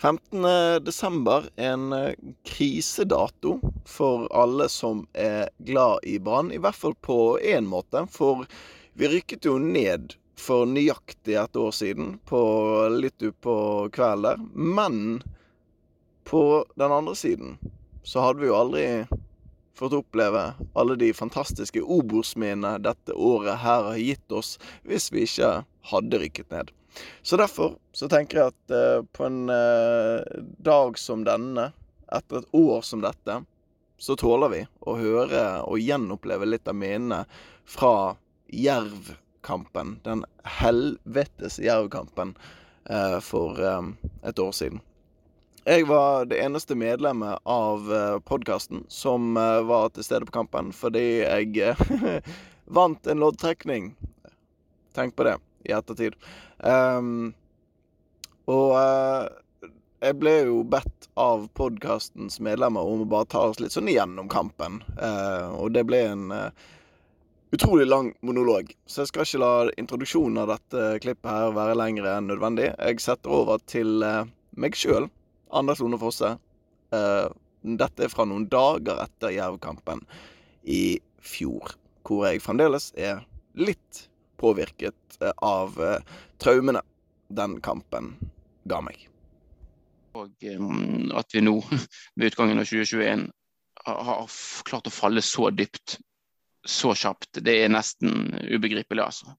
15.12. en eh, krisedato for alle som er glad i Brann. I hvert fall på én måte. For vi rykket jo ned for nøyaktig et år siden, på litt utpå kvelden der. Men på den andre siden så hadde vi jo aldri fått oppleve alle de fantastiske Obos-minnene dette året her har gitt oss, hvis vi ikke hadde rykket ned. Så derfor så tenker jeg at eh, på en eh, dag som denne, etter et år som dette, så tåler vi å høre og gjenoppleve litt av minnene fra Jervkampen. Den helvetes Jervkampen eh, for eh, et år siden. Jeg var det eneste medlemmet av eh, podkasten som eh, var til stede på kampen, fordi jeg vant en loddtrekning. Tenk på det i ettertid. Um, og uh, jeg ble jo bedt av podkastens medlemmer om å bare ta oss litt sånn igjennom kampen. Uh, og det ble en uh, utrolig lang monolog, så jeg skal ikke la introduksjonen av dette klippet her være lengre enn nødvendig. Jeg setter over til meg sjøl, Anders Lone Fosse. dette er fra noen dager etter Jervkampen i fjor, hvor jeg fremdeles er litt påvirket eh, av uh, traumene den kampen ga meg. Og um, at vi nå, ved utgangen av 2021, har, har klart å falle så dypt så kjapt, det er nesten ubegripelig, altså.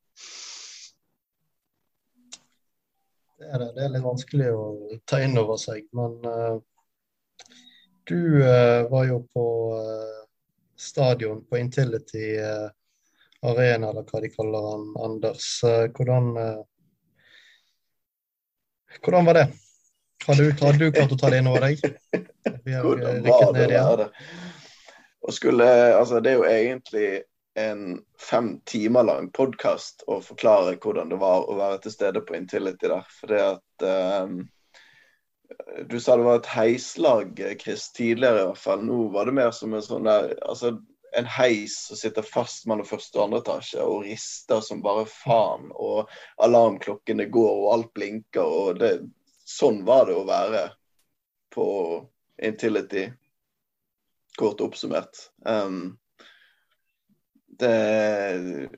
Det er, det. det er litt vanskelig å ta inn over seg. Men uh, du uh, var jo på uh, stadion på Intility arena, eller hva de kaller han, Anders. Hvordan, hvordan var det? Har du, har du klart å ta det inn over deg? Vi har hvordan var det? det? Skulle, altså, det er jo egentlig en fem timer lang podkast og forklare hvordan det var å være til stede på Intility der. For det at um, Du sa det var et heislag, Chris, tidligere i hvert fall. Nå var det mer som en sånn der altså en heis som sitter fast mellom første og andre etasje og rister som bare faen. Og alarmklokkene går, og alt blinker. og det, Sånn var det å være på Intility, kort oppsummert. Um, det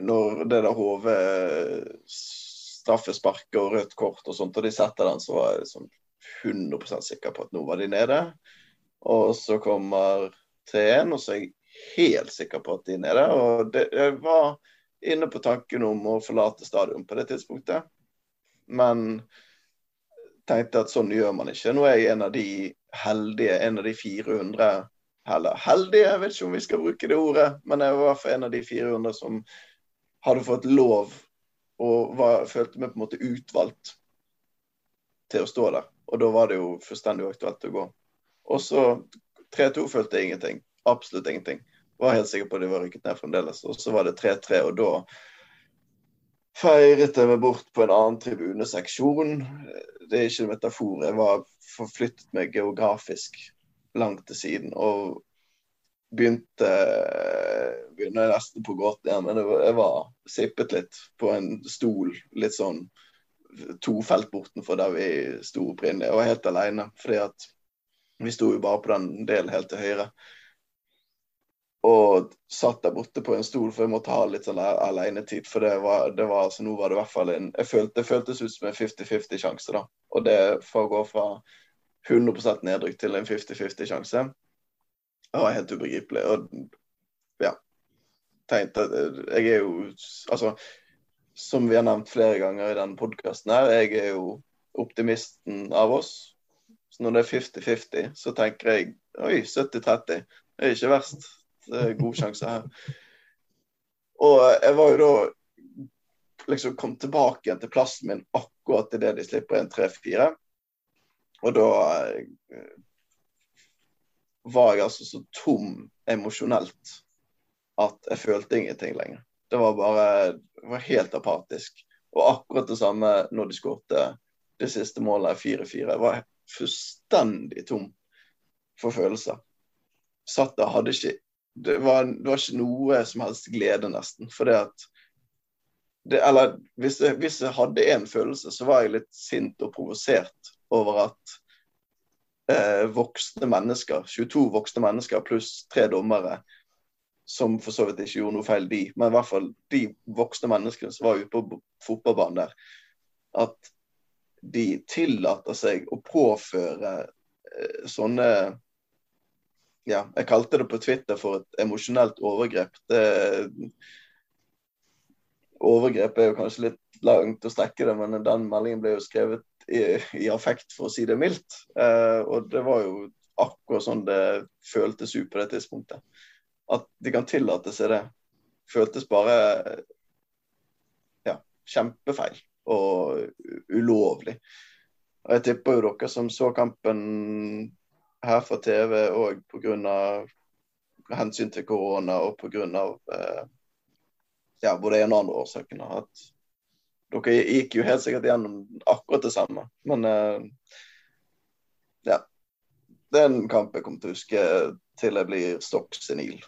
Når det der hodet straffesparket og rødt kort og sånt, og de setter den, så var jeg liksom 100% sikker på at nå var de nede. Og så kommer 3-1, og så er jeg helt sikker på at de er nede. Og det, jeg var inne på tanken om å forlate stadion på det tidspunktet, men tenkte at sånn gjør man ikke. Nå er jeg en av de heldige, en av de 400 Heller heldige, jeg vet ikke om vi skal bruke det ordet, men jeg var for en av de 400 som hadde fått lov og var, følte meg på en måte utvalgt til å stå der. Og da var det jo fullstendig aktuelt å gå. Og så 3-2 følte jeg ingenting. Absolutt ingenting. Var helt sikker på at de var rykket ned fremdeles. Og så var det 3-3, og da feiret jeg meg bort på en annen tribuneseksjon. Det er ikke en metafor. Jeg var forflyttet meg geografisk langt til siden. Og begynte begynte nesten på gåten igjen, men jeg var sippet litt på en stol. Litt sånn to felt bortenfor der vi sto opprinnelig. Var helt alene. fordi at vi sto jo bare på den delen helt til høyre. Og satt der borte på en stol, for jeg måtte ha litt sånn alenetid. For det var, det var, altså, nå var det i hvert fall en jeg følte, Det føltes ut som en 50-50-sjanse, da. Og det for å gå fra 100% nedrykk til en 50-50-sjanse, det var helt ubegripelig. Og ja. Tenkte jeg er jo Altså, som vi har nevnt flere ganger i denne podkasten her, jeg er jo optimisten av oss. Så når det er 50-50, så tenker jeg oi, 70-30. Det er ikke verst. Det er god sjanse her. Og jeg var jo da liksom kom tilbake igjen til plassen min akkurat idet de slipper en 3-4. Og da eh, var jeg altså så tom emosjonelt at jeg følte ingenting lenger. Det var bare det var helt apatisk. Og akkurat det samme når de skårte det siste målet, 4-4. Jeg var fullstendig tom for følelser. Satt der, hadde ikke det var, det var, ikke noe som helst glede, nesten. For det at det, Eller hvis jeg, hvis jeg hadde én følelse, så var jeg litt sint og provosert over at eh, voksne mennesker, 22 voksne mennesker pluss tre dommere, som for så vidt ikke gjorde noe feil, de, men i hvert fall de voksne menneskene som var ute på fotballbanen der, at de tillater seg å påføre eh, sånne ja, jeg kalte det på Twitter for et emosjonelt overgrep. Det, overgrep er jo kanskje litt langt å strekke det, men den meldingen ble jo skrevet i, i affekt, for å si det mildt. Eh, og det var jo akkurat sånn det føltes ut på det tidspunktet. At de kan tillate seg det, føltes bare ja, kjempefeil og ulovlig. Og jeg tipper jo dere som så kampen her fra TV òg pga. hensyn til korona og pga. Eh, ja, både en og andre årsaker At dere gikk jo helt sikkert gjennom akkurat det samme. Men uh, ja. Det er en kamp jeg kommer til å huske til jeg blir stokk senil.